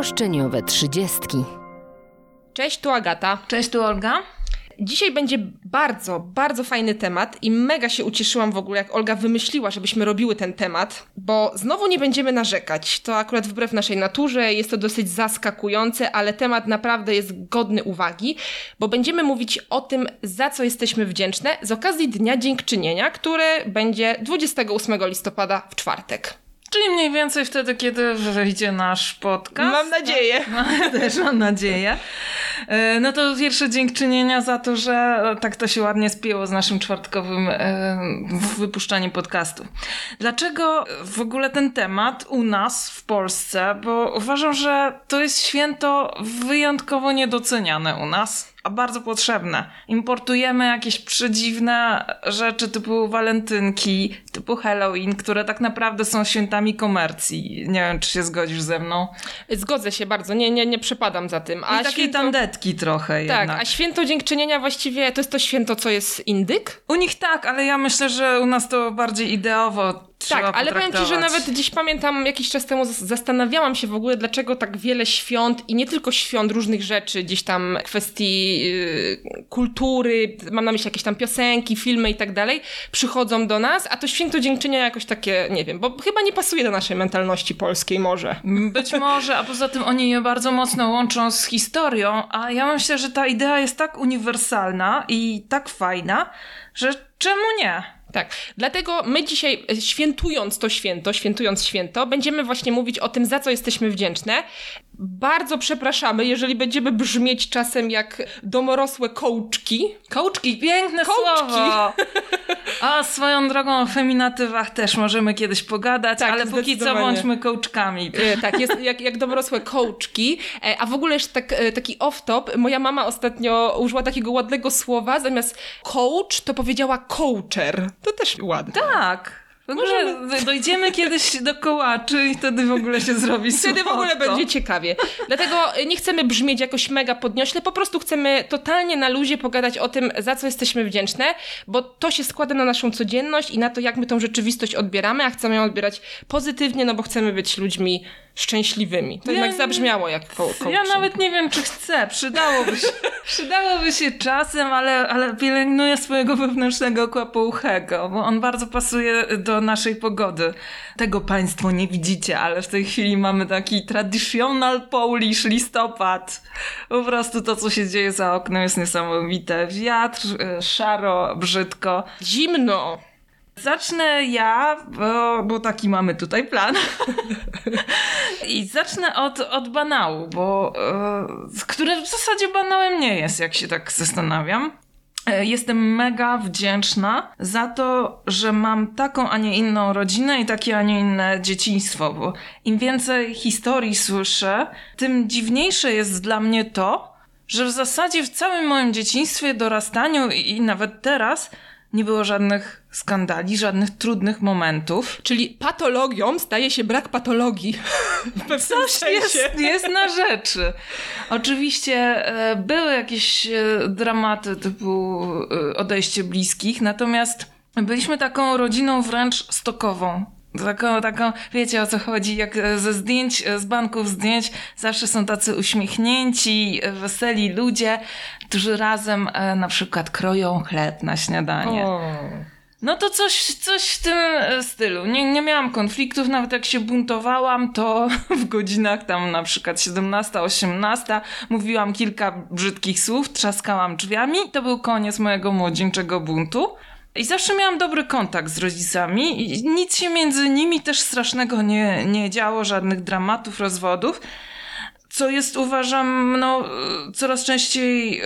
Roszczeniowe trzydziestki. Cześć, tu Agata. Cześć, tu Olga. Dzisiaj będzie bardzo, bardzo fajny temat i mega się ucieszyłam w ogóle, jak Olga wymyśliła, żebyśmy robiły ten temat, bo znowu nie będziemy narzekać. To akurat wbrew naszej naturze, jest to dosyć zaskakujące, ale temat naprawdę jest godny uwagi, bo będziemy mówić o tym, za co jesteśmy wdzięczne z okazji Dnia Dziękczynienia, który będzie 28 listopada w czwartek. Czyli mniej więcej wtedy, kiedy wyjdzie nasz podcast. Mam nadzieję. No, też mam nadzieję. E, no to pierwsze dziękczynienia za to, że tak to się ładnie spięło z naszym czwartkowym e, wypuszczaniem podcastu. Dlaczego w ogóle ten temat u nas w Polsce? Bo uważam, że to jest święto wyjątkowo niedoceniane u nas a bardzo potrzebne. Importujemy jakieś przedziwne rzeczy typu walentynki, typu Halloween, które tak naprawdę są świętami komercji. Nie wiem, czy się zgodzisz ze mną. Zgodzę się bardzo, nie, nie, nie przepadam za tym. A I takie święto... tandetki trochę Tak, jednak. a święto dziękczynienia właściwie to jest to święto, co jest indyk? U nich tak, ale ja myślę, że u nas to bardziej ideowo tak, ale powiem ci, że nawet dziś pamiętam jakiś czas temu zastanawiałam się w ogóle, dlaczego tak wiele świąt i nie tylko świąt różnych rzeczy, gdzieś tam kwestii yy, kultury, mam na myśli jakieś tam piosenki, filmy i tak dalej, przychodzą do nas, a to święto dziękczynienia jakoś takie, nie wiem, bo chyba nie pasuje do naszej mentalności polskiej może. Być może, a poza tym oni je bardzo mocno łączą z historią, a ja myślę, że ta idea jest tak uniwersalna i tak fajna, że czemu nie? Tak, dlatego my dzisiaj, e, świętując to święto, świętując święto, będziemy właśnie mówić o tym, za co jesteśmy wdzięczne. Bardzo przepraszamy, jeżeli będziemy brzmieć czasem jak domorosłe kołczki. Kołczki, piękne kołczki. słowo! A swoją drogą o feminatywach też możemy kiedyś pogadać, tak, ale póki co bądźmy kołczkami. E, tak, jest jak, jak domorosłe kołczki. E, a w ogóle jeszcze tak, taki off-top, moja mama ostatnio użyła takiego ładnego słowa, zamiast coach to powiedziała coacher. To też ładne. Tak. Może dojdziemy kiedyś do kołaczy i wtedy w ogóle się zrobi Wtedy w ogóle będzie ciekawie. Dlatego nie chcemy brzmieć jakoś mega podniośle, po prostu chcemy totalnie na luzie pogadać o tym, za co jesteśmy wdzięczne, bo to się składa na naszą codzienność i na to, jak my tą rzeczywistość odbieramy, a chcemy ją odbierać pozytywnie, no bo chcemy być ludźmi szczęśliwymi. To ja, jednak zabrzmiało jak ko Ja nawet nie wiem, czy chcę. Przydałoby się, przydałoby się czasem, ale, ale pielęgnuję swojego wewnętrznego kłapouchego, bo on bardzo pasuje do naszej pogody. Tego Państwo nie widzicie, ale w tej chwili mamy taki traditional Polish listopad. Po prostu to, co się dzieje za oknem jest niesamowite. Wiatr, e, szaro, brzydko. Zimno. Zacznę ja, bo, bo taki mamy tutaj plan. I zacznę od, od banału, bo e, który w zasadzie banałem nie jest, jak się tak zastanawiam. E, jestem mega wdzięczna za to, że mam taką, a nie inną rodzinę i takie, a nie inne dzieciństwo, bo im więcej historii słyszę, tym dziwniejsze jest dla mnie to, że w zasadzie w całym moim dzieciństwie, dorastaniu i, i nawet teraz nie było żadnych skandali, żadnych trudnych momentów. Czyli patologią staje się brak patologii. W pewnym Coś sensie. Jest, jest na rzeczy. Oczywiście e, były jakieś e, dramaty typu e, odejście bliskich, natomiast byliśmy taką rodziną wręcz stokową. Taką, taką, wiecie o co chodzi, jak ze zdjęć, z banków zdjęć zawsze są tacy uśmiechnięci, weseli ludzie, którzy razem e, na przykład kroją chleb na śniadanie. O. No to coś, coś w tym e, stylu. Nie, nie miałam konfliktów, nawet jak się buntowałam, to w godzinach tam na przykład 17, 18 mówiłam kilka brzydkich słów, trzaskałam drzwiami. To był koniec mojego młodzieńczego buntu. I zawsze miałam dobry kontakt z rodzicami i nic się między nimi też strasznego nie, nie działo, żadnych dramatów, rozwodów co jest uważam no, coraz częściej yy,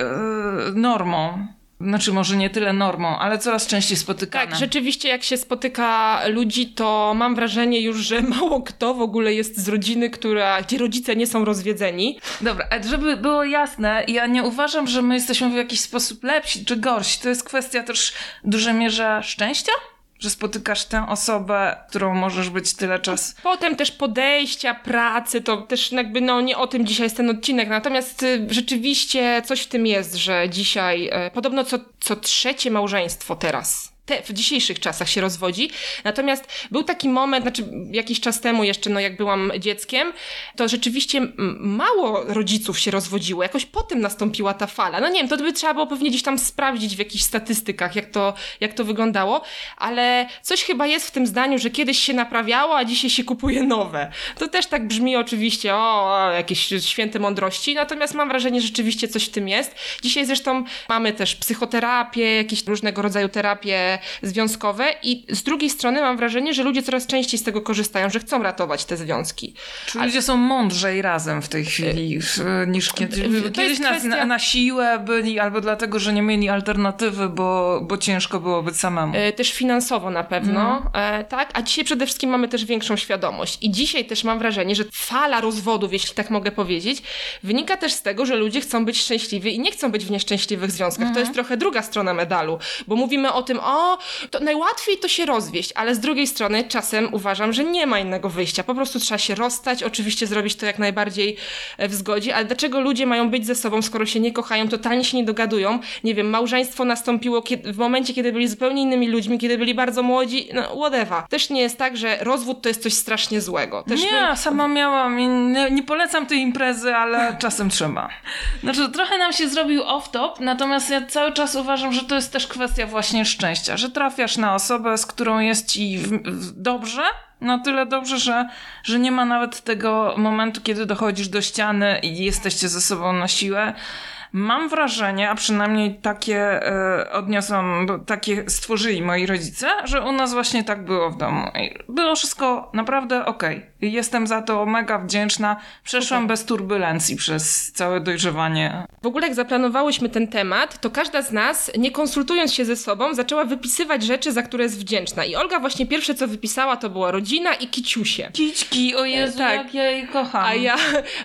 normą. Znaczy, może nie tyle normą, ale coraz częściej spotykane. Tak, rzeczywiście, jak się spotyka ludzi, to mam wrażenie już, że mało kto w ogóle jest z rodziny, która, gdzie rodzice nie są rozwiedzeni. Dobra, żeby było jasne, ja nie uważam, że my jesteśmy w jakiś sposób lepsi czy gorsi. To jest kwestia też w dużej mierze szczęścia że spotykasz tę osobę, którą możesz być tyle czasu. Potem też podejścia, pracy, to też jakby no nie o tym dzisiaj jest ten odcinek, natomiast y, rzeczywiście coś w tym jest, że dzisiaj y, podobno co, co trzecie małżeństwo teraz te, w dzisiejszych czasach się rozwodzi. Natomiast był taki moment, znaczy jakiś czas temu jeszcze, no jak byłam dzieckiem, to rzeczywiście mało rodziców się rozwodziło. Jakoś potem nastąpiła ta fala. No nie wiem, to by trzeba było pewnie gdzieś tam sprawdzić w jakichś statystykach, jak to, jak to wyglądało, ale coś chyba jest w tym zdaniu, że kiedyś się naprawiało, a dzisiaj się kupuje nowe. To też tak brzmi oczywiście, o, jakieś święte mądrości, natomiast mam wrażenie, że rzeczywiście coś w tym jest. Dzisiaj zresztą mamy też psychoterapię, jakieś różnego rodzaju terapie związkowe i z drugiej strony mam wrażenie, że ludzie coraz częściej z tego korzystają, że chcą ratować te związki. Czy ludzie są mądrzej razem w tej chwili niż kiedy, kiedyś kwestia... na, na siłę byli albo dlatego, że nie mieli alternatywy, bo, bo ciężko było być samemu. E, też finansowo na pewno, mm. tak? A dzisiaj przede wszystkim mamy też większą świadomość. I dzisiaj też mam wrażenie, że fala rozwodów, jeśli tak mogę powiedzieć, wynika też z tego, że ludzie chcą być szczęśliwi i nie chcą być w nieszczęśliwych związkach. Mm. To jest trochę druga strona medalu, bo mówimy o tym, o, to najłatwiej to się rozwieść, ale z drugiej strony czasem uważam, że nie ma innego wyjścia. Po prostu trzeba się rozstać, oczywiście zrobić to jak najbardziej e, w zgodzie, ale dlaczego ludzie mają być ze sobą, skoro się nie kochają, totalnie się nie dogadują? Nie wiem, małżeństwo nastąpiło kiedy, w momencie, kiedy byli zupełnie innymi ludźmi, kiedy byli bardzo młodzi, no whatever. Też nie jest tak, że rozwód to jest coś strasznie złego. Też nie, bym... sama miałam i nie, nie polecam tej imprezy, ale czasem trzeba. Znaczy, trochę nam się zrobił off-top, natomiast ja cały czas uważam, że to jest też kwestia właśnie szczęścia, że trafiasz na osobę, z którą jest ci w, w dobrze, na tyle dobrze, że, że nie ma nawet tego momentu, kiedy dochodzisz do ściany i jesteście ze sobą na siłę. Mam wrażenie, a przynajmniej takie e, odniosłam, takie stworzyli moi rodzice, że u nas właśnie tak było w domu. Było wszystko naprawdę okej. Okay. Jestem za to mega wdzięczna. Przeszłam okay. bez turbulencji przez całe dojrzewanie. W ogóle jak zaplanowałyśmy ten temat, to każda z nas, nie konsultując się ze sobą, zaczęła wypisywać rzeczy, za które jest wdzięczna. I Olga właśnie pierwsze, co wypisała, to była rodzina i kiciusie. Kićki, o Jezu, tak. jak ja jej kocham. A ja,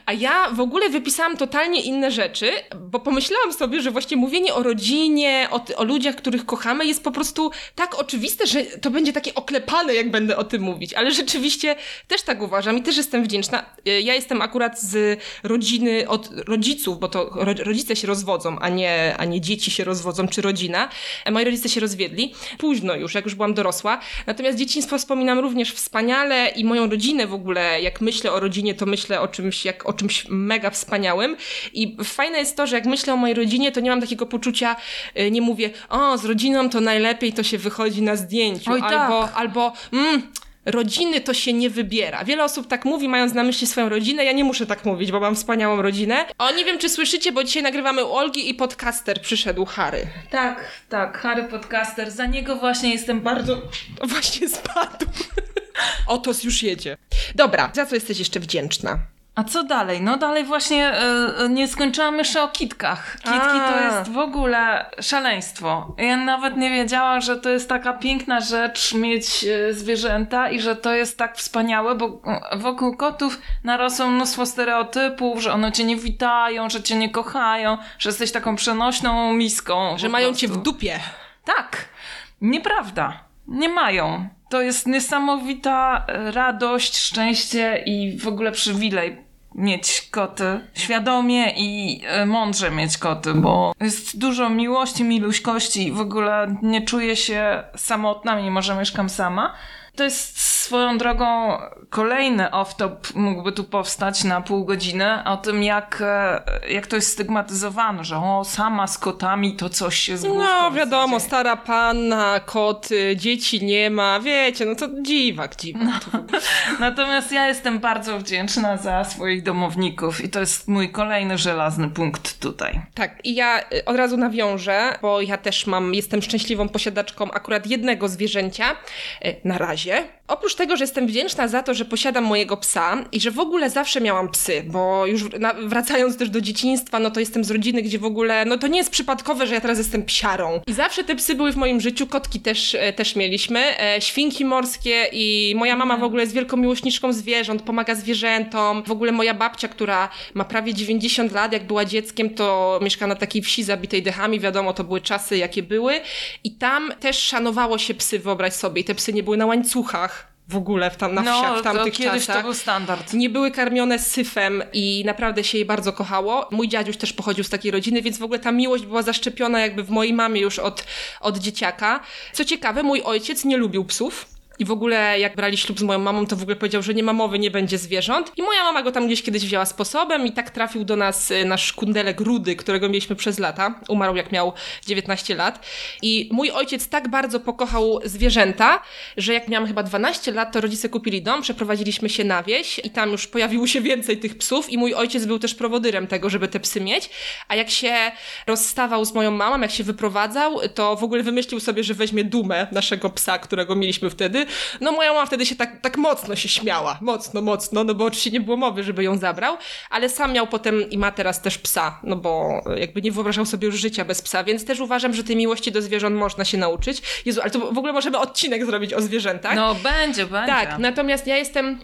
a ja w ogóle wypisałam totalnie inne rzeczy, bo pomyślałam sobie, że właśnie mówienie o rodzinie, o, o ludziach, których kochamy jest po prostu tak oczywiste, że to będzie takie oklepane, jak będę o tym mówić. Ale rzeczywiście też tak uważam i też jestem wdzięczna. Y, ja jestem akurat z rodziny od rodziców, bo to rodzice się rozwodzą, a nie, a nie dzieci się rozwodzą, czy rodzina. E, moi rodzice się rozwiedli. Późno już, jak już byłam dorosła. Natomiast dzieciństwo wspominam również wspaniale i moją rodzinę w ogóle, jak myślę o rodzinie, to myślę o czymś, jak o czymś mega wspaniałym. I fajne jest to, że jak myślę o mojej rodzinie, to nie mam takiego poczucia, y, nie mówię, o, z rodziną to najlepiej to się wychodzi na zdjęciu. Oj, albo, tak. albo, mm, rodziny to się nie wybiera. Wiele osób tak mówi, mając na myśli swoją rodzinę. Ja nie muszę tak mówić, bo mam wspaniałą rodzinę. O, nie wiem, czy słyszycie, bo dzisiaj nagrywamy u Olgi i podcaster przyszedł Harry. Tak, tak, Harry podcaster. Za niego właśnie jestem bardzo... Właśnie spadł. Otos już jedzie. Dobra, za co jesteś jeszcze wdzięczna? A co dalej? No dalej właśnie yy, nie skończyłam jeszcze o kitkach. Kitki A. to jest w ogóle szaleństwo. Ja nawet nie wiedziałam, że to jest taka piękna rzecz mieć yy, zwierzęta i że to jest tak wspaniałe, bo wokół kotów narosło mnóstwo stereotypów, że one cię nie witają, że cię nie kochają, że jesteś taką przenośną miską. Że mają prostu. cię w dupie. Tak. Nieprawda. Nie mają. To jest niesamowita radość, szczęście i w ogóle przywilej mieć koty, świadomie i e, mądrze mieć koty, bo jest dużo miłości, miluśkości i w ogóle nie czuję się samotna, mimo że mieszkam sama. To jest swoją drogą kolejny off-top mógłby tu powstać na pół godziny o tym, jak, e, jak to jest stygmatyzowane, że o, sama z kotami to coś się z No wiadomo, stara panna, koty, dzieci nie ma, wiecie, no to dziwak, dziwak. No. Natomiast ja jestem bardzo wdzięczna za swoich domowników i to jest mój kolejny żelazny punkt tutaj. Tak, i ja y, od razu nawiążę, bo ja też mam, jestem szczęśliwą posiadaczką akurat jednego zwierzęcia y, na razie. Oprócz tego, że jestem wdzięczna za to, że posiadam mojego psa i że w ogóle zawsze miałam psy, bo już wracając też do dzieciństwa, no to jestem z rodziny, gdzie w ogóle, no to nie jest przypadkowe, że ja teraz jestem psiarą. I zawsze te psy były w moim życiu, kotki też, e, też mieliśmy, e, świnki morskie i moja mama w ogóle jest wielką miłośniczką zwierząt, pomaga zwierzętom. W ogóle moja babcia, która ma prawie 90 lat, jak była dzieckiem, to mieszka na takiej wsi zabitej dechami, wiadomo, to były czasy, jakie były. I tam też szanowało się psy, wyobraź sobie, i te psy nie były na łańcuchach w ogóle w tam na no, wsiach w tamtych to kiedyś czasach. to był standard. Nie były karmione syfem i naprawdę się jej bardzo kochało. Mój dziadziuś też pochodził z takiej rodziny, więc w ogóle ta miłość była zaszczepiona jakby w mojej mamie już od, od dzieciaka. Co ciekawe, mój ojciec nie lubił psów. I w ogóle jak brali ślub z moją mamą, to w ogóle powiedział, że nie ma mowy, nie będzie zwierząt. I moja mama go tam gdzieś kiedyś wzięła sposobem i tak trafił do nas y, nasz kundelek Rudy, którego mieliśmy przez lata. Umarł jak miał 19 lat. I mój ojciec tak bardzo pokochał zwierzęta, że jak miałam chyba 12 lat, to rodzice kupili dom, przeprowadziliśmy się na wieś i tam już pojawiło się więcej tych psów i mój ojciec był też prowodyrem tego, żeby te psy mieć. A jak się rozstawał z moją mamą, jak się wyprowadzał, to w ogóle wymyślił sobie, że weźmie dumę naszego psa, którego mieliśmy wtedy. No moja mama wtedy się tak, tak mocno się śmiała. Mocno, mocno, no bo oczywiście nie było mowy, żeby ją zabrał, ale sam miał potem i ma teraz też psa, no bo jakby nie wyobrażał sobie już życia bez psa, więc też uważam, że tej miłości do zwierząt można się nauczyć. Jezu, ale to w ogóle możemy odcinek zrobić o zwierzętach. No będzie, będzie. Tak, natomiast ja jestem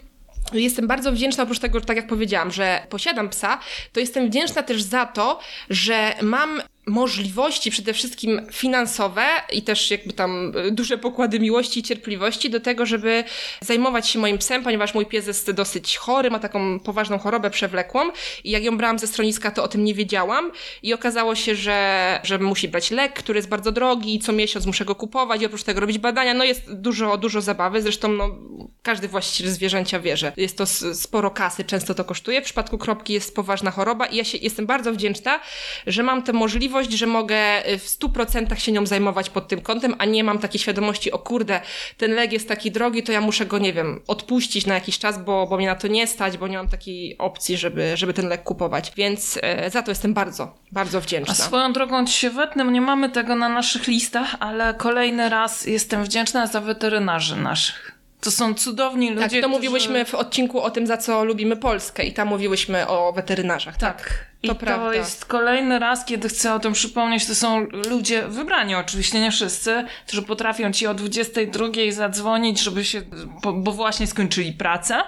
Jestem bardzo wdzięczna, oprócz tego, że tak jak powiedziałam, że posiadam psa, to jestem wdzięczna też za to, że mam możliwości przede wszystkim finansowe i też jakby tam e, duże pokłady miłości i cierpliwości do tego, żeby zajmować się moim psem, ponieważ mój pies jest dosyć chory, ma taką poważną chorobę przewlekłą i jak ją brałam ze schroniska, to o tym nie wiedziałam i okazało się, że, że musi brać lek, który jest bardzo drogi i co miesiąc muszę go kupować i oprócz tego robić badania. No jest dużo, dużo zabawy, zresztą no, każdy właściciel zwierzęcia wie, że jest to sporo kasy, często to kosztuje. W przypadku kropki jest poważna choroba i ja się, jestem bardzo wdzięczna, że mam tę możliwość możliwość, że mogę y, w 100% się nią zajmować pod tym kątem, a nie mam takiej świadomości, o kurde, ten lek jest taki drogi, to ja muszę go, nie wiem, odpuścić na jakiś czas, bo, bo mnie na to nie stać, bo nie mam takiej opcji, żeby, żeby ten lek kupować. Więc e, za to jestem bardzo, bardzo wdzięczna. A swoją drogą ci się wetnę, nie mamy tego na naszych listach, ale kolejny raz jestem wdzięczna za weterynarzy naszych. To są cudowni ludzie. Tak, to którzy... mówiłyśmy w odcinku o tym, za co lubimy Polskę i tam mówiłyśmy o weterynarzach. Tak, tak. to I prawda. to jest kolejny raz, kiedy chcę o tym przypomnieć, to są ludzie wybrani oczywiście, nie wszyscy, którzy potrafią ci o 22 zadzwonić, żeby się, bo właśnie skończyli pracę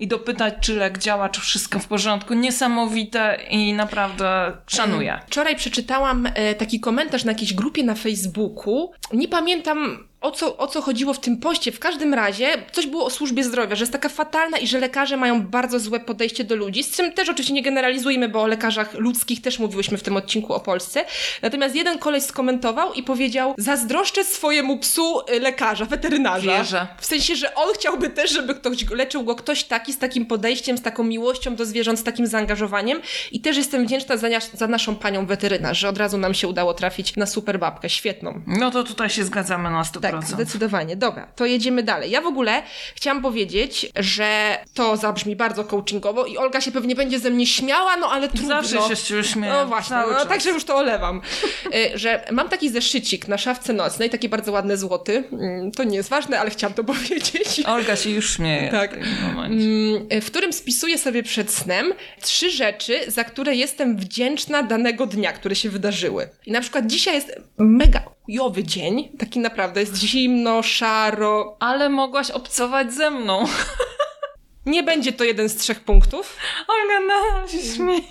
i dopytać, czy lek działa, czy wszystko w porządku. Niesamowite i naprawdę szanuję. Wczoraj przeczytałam e, taki komentarz na jakiejś grupie na Facebooku. Nie pamiętam o co, o co chodziło w tym poście. W każdym razie coś było o służbie zdrowia, że jest taka fatalna i że lekarze mają bardzo złe podejście do ludzi, z czym też oczywiście nie generalizujmy, bo o lekarzach ludzkich też mówiłyśmy w tym odcinku o Polsce. Natomiast jeden koleś skomentował i powiedział, zazdroszczę swojemu psu y, lekarza, weterynarza. Wierzę. W sensie, że on chciałby też, żeby ktoś leczył go ktoś taki, z takim podejściem, z taką miłością do zwierząt, z takim zaangażowaniem i też jestem wdzięczna za, za naszą panią weterynarz, że od razu nam się udało trafić na super babkę, świetną. No to tutaj się zgadzamy na 100%. Tak, zdecydowanie. Dobra, to jedziemy dalej. Ja w ogóle chciałam powiedzieć, że to zabrzmi bardzo coachingowo i Olga się pewnie będzie ze mnie śmiała, no ale trudno. Zawsze się z ciebie śmieję. No właśnie, no, także już to olewam. Y, że mam taki zeszycik na szafce nocnej, taki bardzo ładny złoty. Mm, to nie jest ważne, ale chciałam to powiedzieć. Olga się już śmieje. Tak. W, mm, w którym spisuję sobie przed snem trzy rzeczy, za które jestem wdzięczna danego dnia, które się wydarzyły. I na przykład dzisiaj jest mega jowy dzień, taki naprawdę jest zimno, szaro. Ale mogłaś obcować ze mną. Nie będzie to jeden z trzech punktów. Olga, no, się śmieje.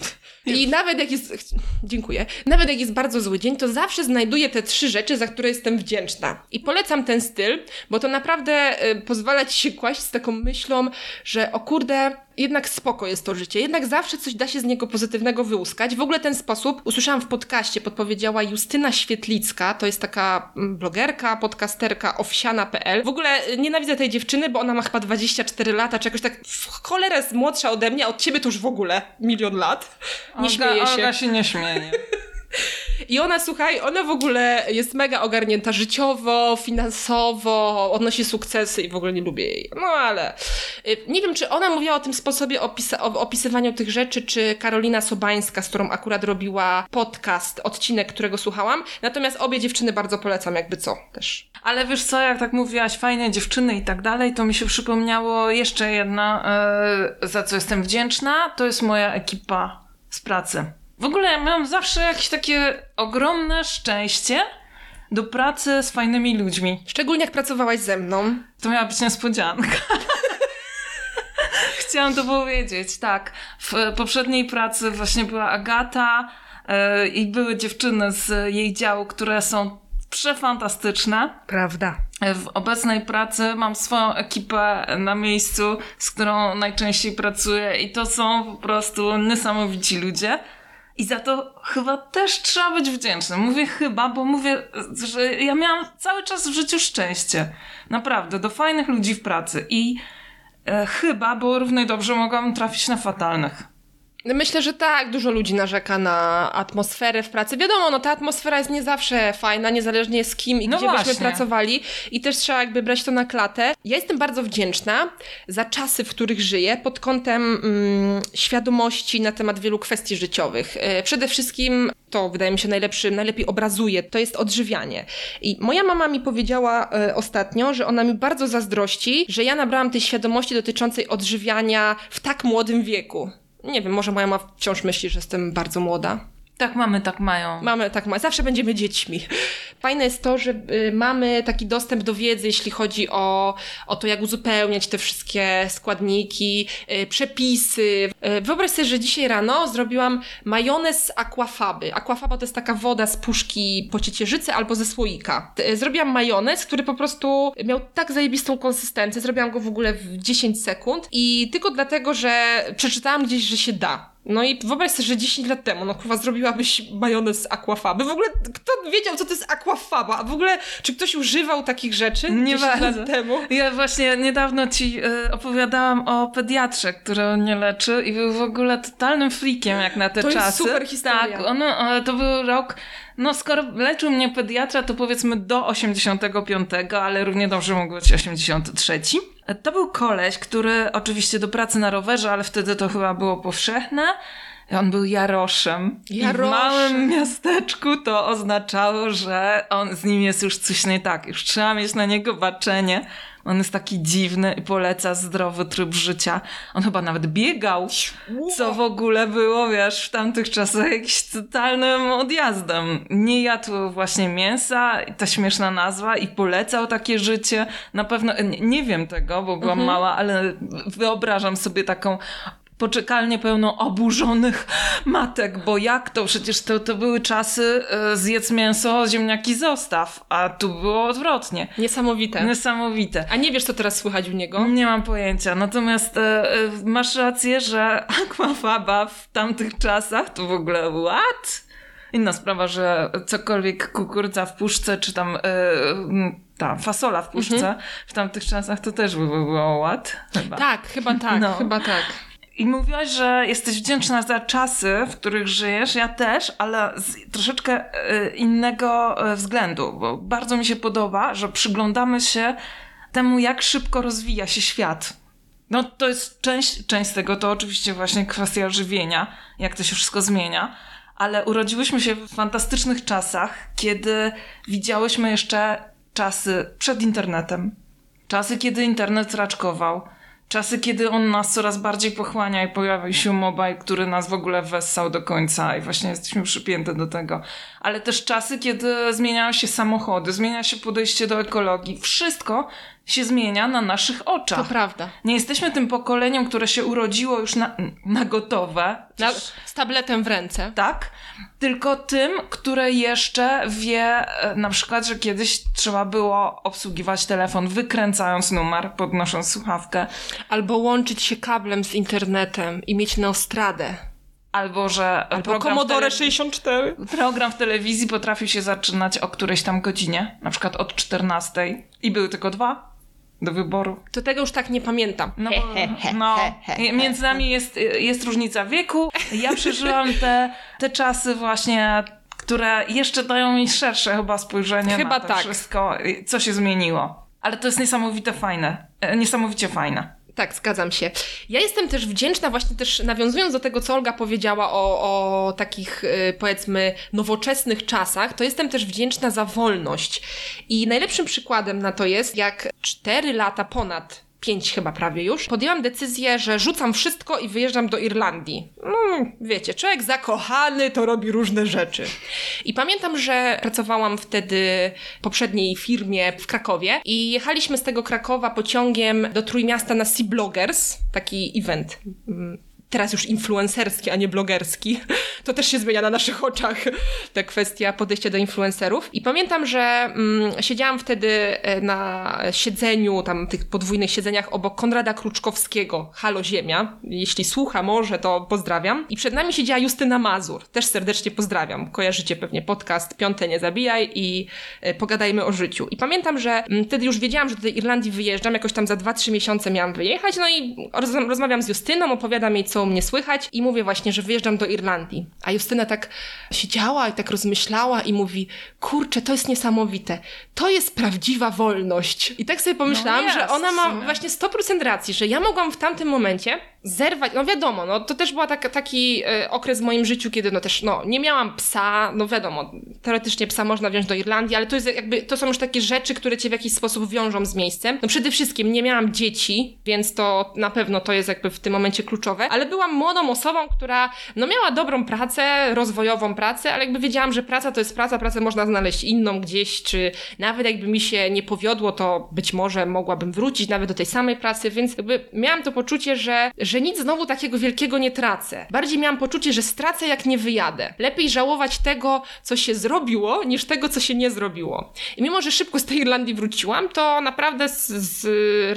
I nawet jak jest, dziękuję, nawet jak jest bardzo zły dzień, to zawsze znajduję te trzy rzeczy, za które jestem wdzięczna. I polecam ten styl, bo to naprawdę y, pozwala ci się kłaść z taką myślą, że o kurde, jednak spoko jest to życie, jednak zawsze coś da się z niego pozytywnego wyłuskać. W ogóle ten sposób usłyszałam w podcaście, podpowiedziała Justyna Świetlicka, to jest taka mm, blogerka, podcasterka owsiana.pl. W ogóle y, nienawidzę tej dziewczyny, bo ona ma chyba 24 lata, czy jakoś tak w cholerę jest młodsza ode mnie, a od ciebie to już w ogóle milion lat. Nie Olga, śmieje się. Olga się nie śmieje. I ona, słuchaj, ona w ogóle jest mega ogarnięta życiowo, finansowo, odnosi sukcesy i w ogóle nie lubię jej. No ale y, nie wiem, czy ona mówiła o tym sposobie opisa- opisywaniu tych rzeczy, czy Karolina Sobańska, z którą akurat robiła podcast, odcinek, którego słuchałam. Natomiast obie dziewczyny bardzo polecam, jakby co też. Ale wiesz co, jak tak mówiłaś, fajne dziewczyny i tak dalej, to mi się przypomniało jeszcze jedna, yy, za co jestem wdzięczna, to jest moja ekipa z pracy. W ogóle ja miałam zawsze jakieś takie ogromne szczęście do pracy z fajnymi ludźmi. Szczególnie jak pracowałaś ze mną. To miała być niespodzianka. Chciałam to powiedzieć, tak. W poprzedniej pracy właśnie była Agata yy, i były dziewczyny z jej działu, które są przefantastyczne. Prawda. w obecnej pracy mam swoją ekipę na miejscu, z którą najczęściej pracuję i to są po prostu niesamowici ludzie. I za to chyba też trzeba być wdzięcznym. Mówię chyba, bo mówię, że ja miałam cały czas w życiu szczęście. Naprawdę, do fajnych ludzi w pracy. I e, chyba, bo równie dobrze mogłam trafić na fatalnych. Myślę, że tak, dużo ludzi narzeka na atmosferę w pracy. Wiadomo, no ta atmosfera jest nie zawsze fajna, niezależnie z kim i No gdzie właśnie. byśmy pracowali i też trzeba jakby brać to na klatę. Ja jestem bardzo wdzięczna za czasy, w których żyję pod kątem mm, świadomości na temat wielu kwestii życiowych. E, Przede wszystkim to wydaje mi się najlepszy, najlepiej obrazuje, to jest odżywianie. I moja mama mi powiedziała e, ostatnio, że ona mi bardzo zazdrości, że ja nabrałam tej świadomości dotyczącej odżywiania w tak młodym wieku. Nie wiem, może moja mama wciąż myśli, że jestem bardzo młoda. Tak mamy, tak mają. Mamy, tak ma, zawsze będziemy dziećmi. Fajne jest to, że y, mamy taki dostęp do wiedzy, jeśli chodzi o, o to, jak uzupełniać te wszystkie składniki, y, przepisy. Y, wyobraź sobie, że dzisiaj rano zrobiłam majonez z aquafaby. Aquafaba to jest taka woda z puszki po ciecierzycy albo ze słoika. Zrobiłam majonez, który po prostu miał tak zajebistą konsystencję. Zrobiłam go w ogóle w 10 sekund i tylko dlatego, że przeczytałam gdzieś, że się da. No i wyobraź sobie, że 10 lat temu, no kurwa, zrobiłabyś majonez z aquafaby. W ogóle kto wiedział, co to jest aquafaba? A w ogóle, czy ktoś używał takich rzeczy Nie 10 bardzo. lat temu? Ja właśnie niedawno ci y, opowiadałam o pediatrze, który mnie leczy i był w ogóle totalnym freakiem jak na te To jest czasy. super historia. Tak, on, e, to był rok, no skoro leczył mnie pediatra, to powiedzmy do 85, ale równie dobrze mógł być 83. To był koleś, który oczywiście do pracy na rowerze, ale wtedy to chyba było powszechne. On był Jaroszem. I w małym miasteczku to oznaczało, że on z nim jest już coś nie tak. Już trzeba mieć na niego baczenie. On jest taki dziwny i poleca zdrowy tryb życia. On chyba nawet biegał, co w ogóle było, wiesz, w tamtych czasach jakimś totalnym odjazdem. Nie jadł właśnie mięsa, ta śmieszna nazwa, i polecał takie życie. Na pewno, nie, nie wiem tego, bo byłam mała, ale wyobrażam sobie taką poczekalnię pełną oburzonych matek, bo jak to? Przecież to, to były czasy e, zjedz mięso, ziemniaki zostaw, a tu było odwrotnie. Niesamowite. Niesamowite. A nie wiesz, co teraz słychać u niego? Nie mam pojęcia. Natomiast e, e, masz rację, że aquafaba w tamtych czasach to w ogóle what? Inna sprawa, że cokolwiek kukurydza w puszce, czy tam e, ta fasola w puszce w tamtych czasach to też by było what? Chyba. Tak, chyba tak, No. chyba tak. I mówiłaś, że jesteś wdzięczna za czasy, w których żyjesz. Ja też, ale z troszeczkę e, innego e, względu, bo bardzo mi się podoba, że przyglądamy się temu, jak szybko rozwija się świat. No to jest część, część tego, to oczywiście właśnie kwestia żywienia, jak to się wszystko zmienia, ale urodziłyśmy się w fantastycznych czasach, kiedy widziałyśmy jeszcze czasy przed internetem. Czasy, kiedy internet raczkował. Czasy, kiedy on nas coraz bardziej pochłania i pojawił się mobile, który nas w ogóle wessał do końca i właśnie jesteśmy przypięte do tego. Ale też czasy, kiedy zmieniają się samochody, zmienia się podejście do ekologii. Wszystko się zmienia na naszych To oczach. prawda. Nie jesteśmy tym pokoleniem, które się urodziło już na, na gotowe. Na, z tabletem w ręce. Tak, tylko tym, które jeszcze wie e, na przykład, że kiedyś trzeba było obsługiwać telefon wykręcając numer, podnosząc słuchawkę, Albo łączyć się kablem z internetem i mieć neostradę. albo że Albo Commodore tele- 64. program w telewizji potrafił się zaczynać o którejś tam godzinie, na przykład od 14 i były tylko dwa do wyboru. To tego już tak nie pamiętam. No, bo, no między nami jest, jest różnica wieku. Ja przeżyłam te, te czasy właśnie, które jeszcze dają mi szersze chyba spojrzenie Chyba na to tak. wszystko, co się zmieniło. Ale to jest niesamowite fajne. E, Niesamowicie fajne. Tak, zgadzam się. Ja jestem też wdzięczna, właśnie też nawiązując do tego, co Olga powiedziała o, o takich, y, powiedzmy, nowoczesnych czasach, to jestem też wdzięczna za wolność. I najlepszym przykładem na to jest, jak 4 lata ponad. Pięć chyba prawie już. Podjęłam decyzję, że rzucam wszystko i wyjeżdżam do Irlandii. No, wiecie, człowiek zakochany to robi różne rzeczy. I pamiętam, że pracowałam wtedy w poprzedniej firmie w Krakowie i jechaliśmy z tego Krakowa pociągiem do Trójmiasta na Sea Bloggers, taki event. Teraz już influencerski, a nie blogerski. To też się zmienia na naszych oczach, ta kwestia podejścia do influencerów. I pamiętam, że mm, siedziałam wtedy e, na siedzeniu, tam tych podwójnych siedzeniach obok Konrada Kruczkowskiego, Halo Ziemia. Jeśli słucha może, to pozdrawiam. I przed nami siedziała Justyna Mazur. Też serdecznie pozdrawiam. Kojarzycie pewnie podcast Piąte Nie Zabijaj i e, pogadajmy o życiu. I pamiętam, że mm, wtedy już wiedziałam, że do tej Irlandii wyjeżdżam, jakoś tam za 2-3 miesiące miałam wyjechać, no i rozmawiam z Justyną, opowiadam jej, co mnie słychać i mówię właśnie, że wyjeżdżam do Irlandii. A Justyna tak siedziała i tak rozmyślała i mówi, kurczę, to jest niesamowite. To jest prawdziwa wolność. I tak sobie pomyślałam, no że ona ma właśnie 100% racji, że ja mogłam w tamtym momencie zerwać, no wiadomo, no to też był tak, taki y, okres w moim życiu, kiedy no też, no nie miałam psa, no wiadomo, teoretycznie psa można wziąć do Irlandii, ale to jest jakby, to są już takie rzeczy, które cię w jakiś sposób wiążą z miejscem. No przede wszystkim nie miałam dzieci, więc to na pewno to jest jakby w tym momencie kluczowe, ale byłam młodą osobą, która no miała dobrą pracę, rozwojową pracę, ale jakby wiedziałam, że praca to jest praca, pracę można znaleźć inną gdzieś, czy nawet jakby mi się nie powiodło, to być może mogłabym wrócić nawet do tej samej pracy, więc jakby miałam to poczucie, że że nic znowu takiego wielkiego nie tracę. Bardziej miałam poczucie, że stracę jak nie wyjadę. Lepiej żałować tego, co się zrobiło, niż tego, co się nie zrobiło. I mimo, że szybko z tej Irlandii wróciłam, to naprawdę z, z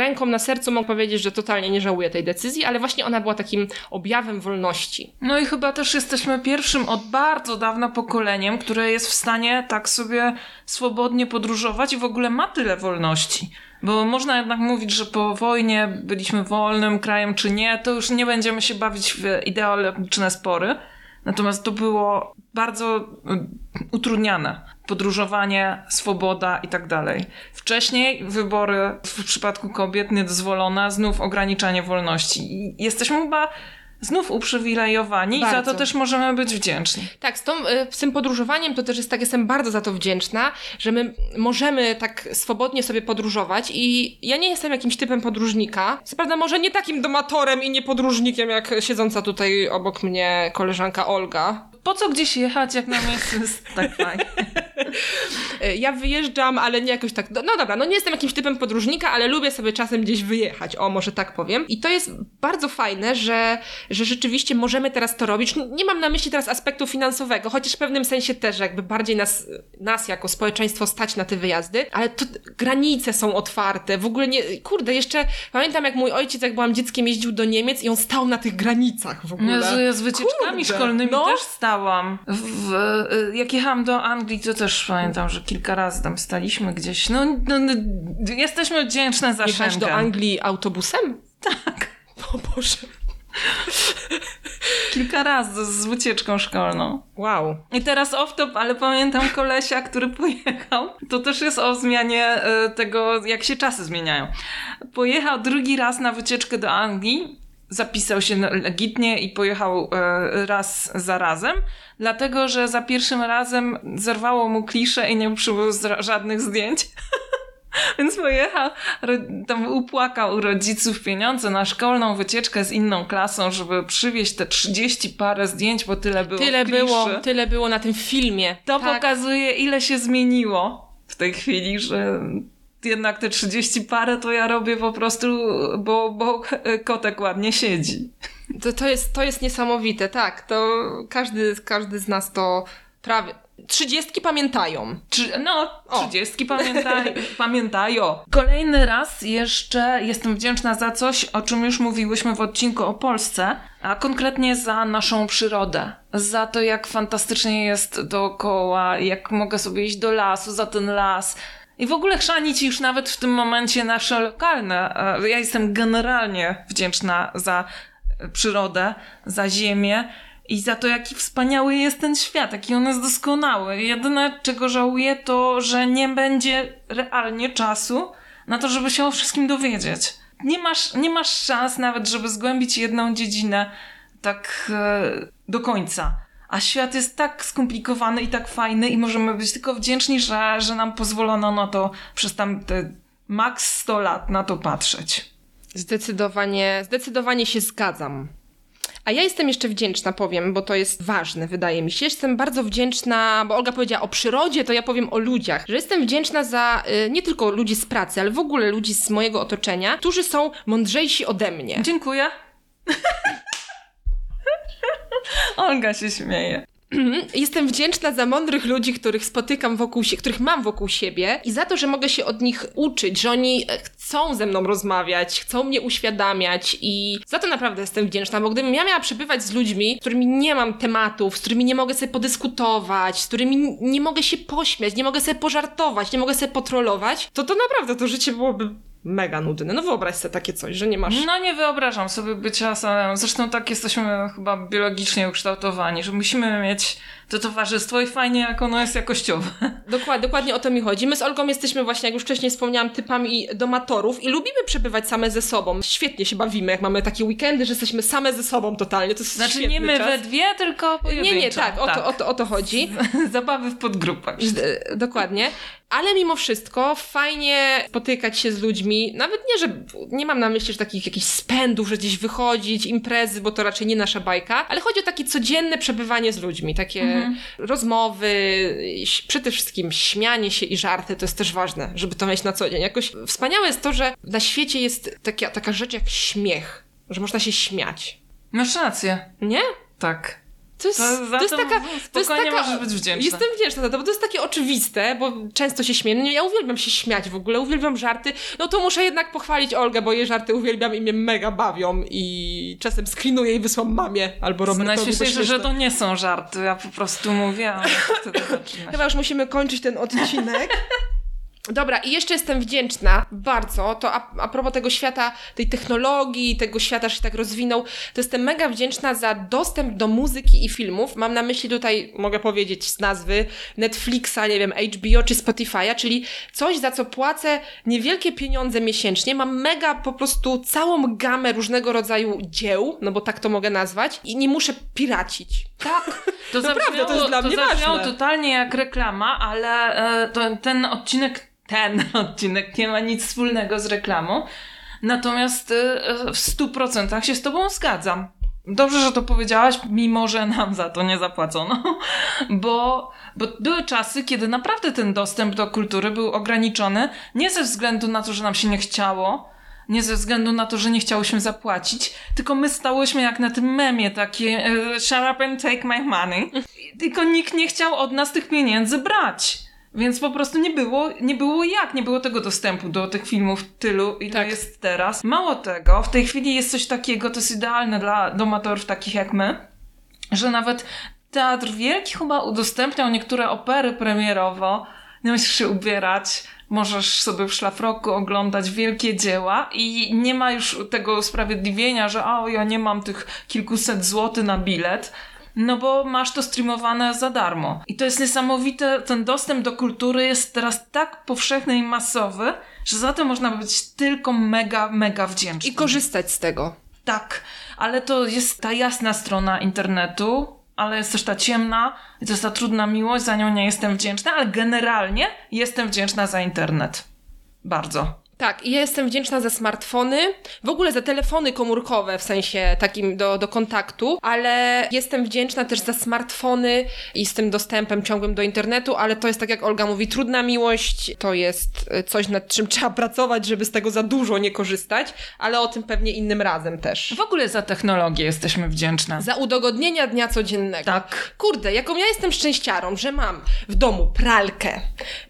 ręką na sercu mogę powiedzieć, że totalnie nie żałuję tej decyzji, ale właśnie ona była takim objawem wolności. No i chyba też jesteśmy pierwszym od bardzo dawna pokoleniem, które jest w stanie tak sobie swobodnie podróżować i w ogóle ma tyle wolności. Bo można jednak mówić, że po wojnie byliśmy wolnym krajem czy nie, to już nie będziemy się bawić w ideologiczne spory. Natomiast to było bardzo y, utrudniane. Podróżowanie, swoboda i tak dalej. Wcześniej wybory w przypadku kobiet niedozwolone, znów ograniczanie wolności. I jesteśmy chyba znów uprzywilejowani bardzo. i za to też możemy być wdzięczni. Tak, z, tą, y, z tym podróżowaniem to też jest tak, jestem bardzo za to wdzięczna, że my możemy tak swobodnie sobie podróżować i ja nie jestem jakimś typem podróżnika. Co prawda może nie takim domatorem i nie podróżnikiem, jak siedząca tutaj obok mnie koleżanka Olga, po co gdzieś jechać, jak na miejscu jest tak fajnie? ja wyjeżdżam, ale nie jakoś tak. No dobra, no nie jestem jakimś typem podróżnika, ale lubię sobie czasem gdzieś wyjechać. O, może tak powiem. I to jest bardzo fajne, że, że rzeczywiście możemy teraz to robić. Nie mam na myśli teraz aspektu finansowego, chociaż w pewnym sensie też jakby bardziej nas, nas jako społeczeństwo stać na te wyjazdy, ale to granice są otwarte. W ogóle nie. Kurde, jeszcze pamiętam, jak mój ojciec, jak byłam dzieckiem, jeździł do Niemiec i on stał na tych granicach w ogóle. Jezu, z wycieczkami Kurde. szkolnymi no. też stał stałam. W, y, jak jechałam do Anglii, to też pamiętam, że kilka razy tam staliśmy gdzieś. No, no, no jesteśmy wdzięczne za Jechałaś do Anglii autobusem? Tak. O Boże. Kilka razy z wycieczką szkolną. Wow. I teraz off-top, ale pamiętam kolesia, który pojechał. To też jest o zmianie y, tego, jak się czasy zmieniają. Pojechał drugi raz na wycieczkę do Anglii zapisał się legitnie i pojechał e, raz za razem, dlatego że za pierwszym razem zerwało mu kliszę i nie przybył żadnych zdjęć. Więc pojechał, tam upłakał u rodziców pieniądze na szkolną wycieczkę z inną klasą, żeby przywieźć te 30 parę zdjęć, bo tyle było Tyle było, tyle było na tym filmie. To tak. pokazuje, ile się zmieniło w tej chwili, że jednak te 30 parę to ja robię po prostu, bo, bo kotek ładnie siedzi. To, to, jest, to jest niesamowite, tak. To każdy, każdy z nas to prawie. Trzydziestki pamiętają. no, trzydziestki pamiętaj, pamiętają. Kolejny raz jeszcze jestem wdzięczna za coś, o czym już mówiłyśmy w odcinku o Polsce, a konkretnie za naszą przyrodę. Za to, jak fantastycznie jest dookoła, jak mogę sobie iść do lasu, za ten las, i w ogóle chrzanić już nawet w tym momencie nasze lokalne. E, ja jestem generalnie wdzięczna za przyrodę, za ziemię i za to, jaki wspaniały jest ten świat, jaki on jest doskonały. Jedyne, czego żałuję, to, że nie będzie realnie czasu na to, żeby się o wszystkim dowiedzieć. Nie masz, nie masz szans nawet, żeby zgłębić jedną dziedzinę tak e, do końca. A świat jest tak skomplikowany i tak fajny i możemy być tylko wdzięczni, że, że nam pozwolono na to przez tam te maks 100 lat na to patrzeć. Zdecydowanie, zdecydowanie się zgadzam. A ja jestem jeszcze wdzięczna, powiem, bo to jest ważne, wydaje mi się. Jestem bardzo wdzięczna, bo Olga powiedziała o przyrodzie, to ja powiem o ludziach. Że jestem wdzięczna za y, nie tylko ludzi z pracy, ale w ogóle ludzi z mojego otoczenia, którzy są mądrzejsi ode mnie. Dziękuję. Olga się śmieje. Jestem wdzięczna za mądrych ludzi, których spotykam wokół siebie, których mam wokół siebie i za to, że mogę się od nich uczyć, że oni chcą ze mną rozmawiać, chcą mnie uświadamiać i za to naprawdę jestem wdzięczna, bo gdybym ja miała przebywać z ludźmi, z którymi nie mam tematów, z którymi nie mogę sobie podyskutować, z którymi nie mogę się pośmiać, nie mogę sobie pożartować, nie mogę sobie potrolować, to to naprawdę to życie byłoby mega nudne. No wyobraź sobie takie coś, że nie masz... No nie wyobrażam sobie bycia samym. Zresztą tak jesteśmy chyba biologicznie ukształtowani, że musimy mieć to towarzystwo i fajnie jak ono jest jakościowe. Dokładnie, dokładnie o to mi chodzi. My z Olgą jesteśmy właśnie, jak już wcześniej wspomniałam, typami domatorów i lubimy przebywać same ze sobą. Świetnie się bawimy, jak mamy takie weekendy, że jesteśmy same ze sobą totalnie. To jest Znaczy nie my czas. we dwie, tylko pojedynczo. Nie, nie, tak, o, To, o, to, o to chodzi. Zabawy w podgrupach. Dokładnie. Ale mimo wszystko fajnie spotykać się z ludźmi, nawet nie, że nie mam na myśli, że takich jakichś spędów, że gdzieś wychodzić, imprezy, bo to raczej nie nasza bajka, ale chodzi o takie codzienne przebywanie z ludźmi, takie mhm. Rozmowy, przede wszystkim śmianie się i żarty, to jest też ważne, żeby to mieć na co dzień. Jakoś wspaniałe jest to, że na świecie jest taka, taka rzecz jak śmiech, że można się śmiać. Masz rację. Nie? Tak. To jest, to, to jest taka. To jest taka, możesz być wdzięczna. Jestem wdzięczna za to, bo to jest takie oczywiste, bo często się śmieję. No, ja uwielbiam się śmiać w ogóle, uwielbiam żarty. No to muszę jednak pochwalić Olgę, bo jej żarty uwielbiam i mnie mega bawią i czasem skrinuję i wysłam mamie albo robię Najśmieszniejsze, że to nie są żarty, ja po prostu mówię, Chyba już musimy kończyć ten odcinek. Dobra, i jeszcze jestem wdzięczna bardzo, to a, a propos tego świata, tej technologii, tego świata, że się tak rozwinął, to jestem mega wdzięczna za dostęp do muzyki i filmów. Mam na myśli tutaj, mogę powiedzieć z nazwy, Netflixa, nie wiem, HBO czy Spotify'a, czyli coś, za co płacę niewielkie pieniądze miesięcznie. Mam mega po prostu całą gamę różnego rodzaju dzieł, no bo tak to mogę nazwać, i nie muszę piracić. Tak, to Naprawdę, to jest dla to mnie ważne. totalnie jak reklama, ale e, to, ten odcinek ten odcinek nie ma nic wspólnego z reklamą. Natomiast y, w stu procentach się z Tobą zgadzam. Dobrze, że to powiedziałaś, mimo że nam za to nie zapłacono, bo, bo były czasy, kiedy naprawdę ten dostęp do kultury był ograniczony, nie ze względu na to, że nam się nie chciało, nie ze względu na to, że nie chciałyśmy zapłacić, tylko my stałyśmy jak na tym memie takie uh, shut up and take my money. Tylko nikt nie chciał od nas tych pieniędzy brać. Więc po prostu nie było, nie było jak, nie było tego dostępu do tych filmów tylu, ile tak. jest teraz. Mało tego, w tej chwili jest coś takiego, to jest idealne dla domatorów takich jak my, że nawet Teatr Wielki chyba udostępniał niektóre opery premierowo, nie musisz się ubierać, możesz sobie w szlafroku oglądać wielkie dzieła i nie ma już tego usprawiedliwienia, że o, ja nie mam tych kilkuset złotych na bilet, no bo masz to streamowane za darmo. I to jest niesamowite, ten dostęp do kultury jest teraz tak powszechny i masowy, że za to można być tylko mega, mega wdzięczny. I korzystać z tego. Tak, ale to jest ta jasna strona internetu, ale jest też ta ciemna i to jest ta trudna miłość, za nią nie jestem wdzięczna, ale generalnie jestem wdzięczna za internet. Bardzo. Tak, i ja jestem wdzięczna za smartfony, w ogóle za telefony komórkowe, w sensie takim do, do kontaktu, ale jestem wdzięczna też za smartfony i z tym dostępem ciągłym do internetu, ale to jest tak jak Olga mówi, trudna miłość, to jest y, coś nad czym trzeba pracować, żeby z tego za dużo nie korzystać, ale o tym pewnie innym razem też. W ogóle za technologię jesteśmy wdzięczne. Za udogodnienia dnia codziennego. Tak. Kurde, jaką ja jestem szczęściarą, że mam w domu pralkę,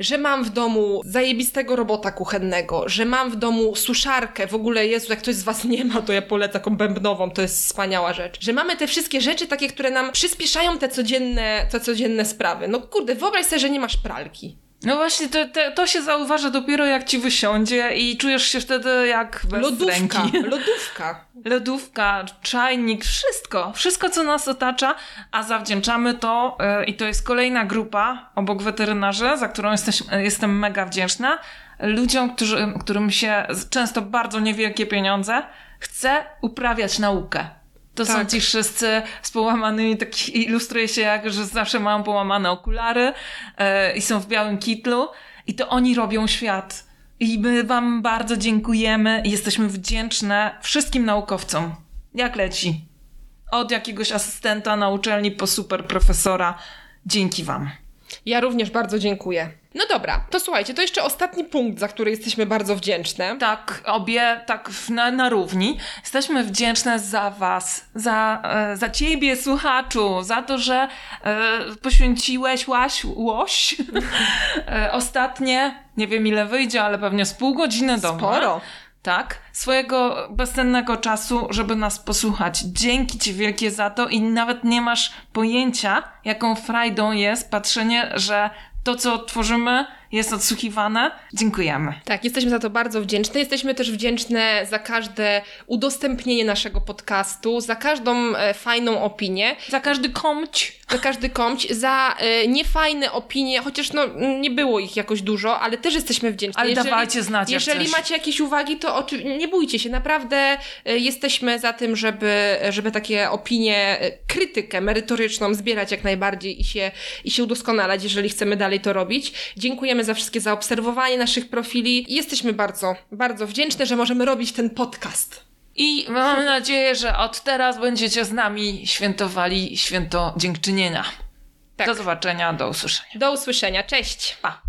że mam w domu zajebistego robota kuchennego, że że mam w domu suszarkę, w ogóle Jezu, jak ktoś z Was nie ma, to ja polecę taką bębnową, to jest wspaniała rzecz. Że mamy te wszystkie rzeczy takie, które nam przyspieszają te codzienne, te codzienne sprawy. No kurde, wyobraź sobie, że nie masz pralki. No właśnie, to, to, to, się zauważa dopiero jak ci wysiądzie i czujesz się wtedy jak bez lodówka, ręki. Lodówka. Lodówka, czajnik, wszystko. Wszystko, co nas otacza, a zawdzięczamy to yy, i to jest kolejna grupa obok weterynarzy, za którą jesteś, jestem mega wdzięczna, ludziom, którzy, którym się często bardzo niewielkie pieniądze chce uprawiać naukę. To tak. są ci wszyscy z połamanymi, tak ilustruje się jak, że zawsze mają połamane okulary yy, i są w białym kitlu i to oni robią świat. I my wam bardzo dziękujemy i jesteśmy wdzięczne wszystkim naukowcom. Jak leci? Od jakiegoś asystenta na uczelni po super profesora. Dzięki wam. Ja również bardzo dziękuję. No dobra, to słuchajcie, to jeszcze ostatni punkt, za który jesteśmy bardzo wdzięczne. Tak, obie tak na, na równi. Jesteśmy wdzięczne za Was, za, e, za Ciebie, słuchaczu, za to, że e, poświęciłeś łaś, łoś e, ostatnie, nie wiem ile wyjdzie, ale pewnie z pół godziny do Sporo. Tak, swojego bezcennego czasu, żeby nas posłuchać. Dzięki Ci wielkie za to i nawet nie masz pojęcia, jaką frajdą jest patrzenie, że to, co tworzymy, jest odsłuchiwane. Dziękujemy. Tak, jesteśmy za to bardzo wdzięczne. Jesteśmy też wdzięczne za każde udostępnienie naszego podcastu, za każdą e, fajną opinię, Za każdy komć. za każdy komć, za e, niefajne opinie, chociaż no, nie było ich jakoś dużo, ale też jesteśmy wdzięczni. Ale dawajcie znać, Jeżeli coś. macie jakieś uwagi, to nie bójcie się, naprawdę e, jesteśmy za tym, żeby, żeby takie opinie, krytykę merytoryczną zbierać jak najbardziej i się, i się udoskonalać, jeżeli chcemy dalej to robić. Dziękujemy za wszystkie zaobserwowanie naszych profili jesteśmy bardzo, bardzo wdzięczne, że możemy robić ten podcast. I mam nadzieję, że od teraz będziecie z nami świętowali święto dziękczynienia. Tak. Do zobaczenia, do usłyszenia. Do usłyszenia, cześć! Pa!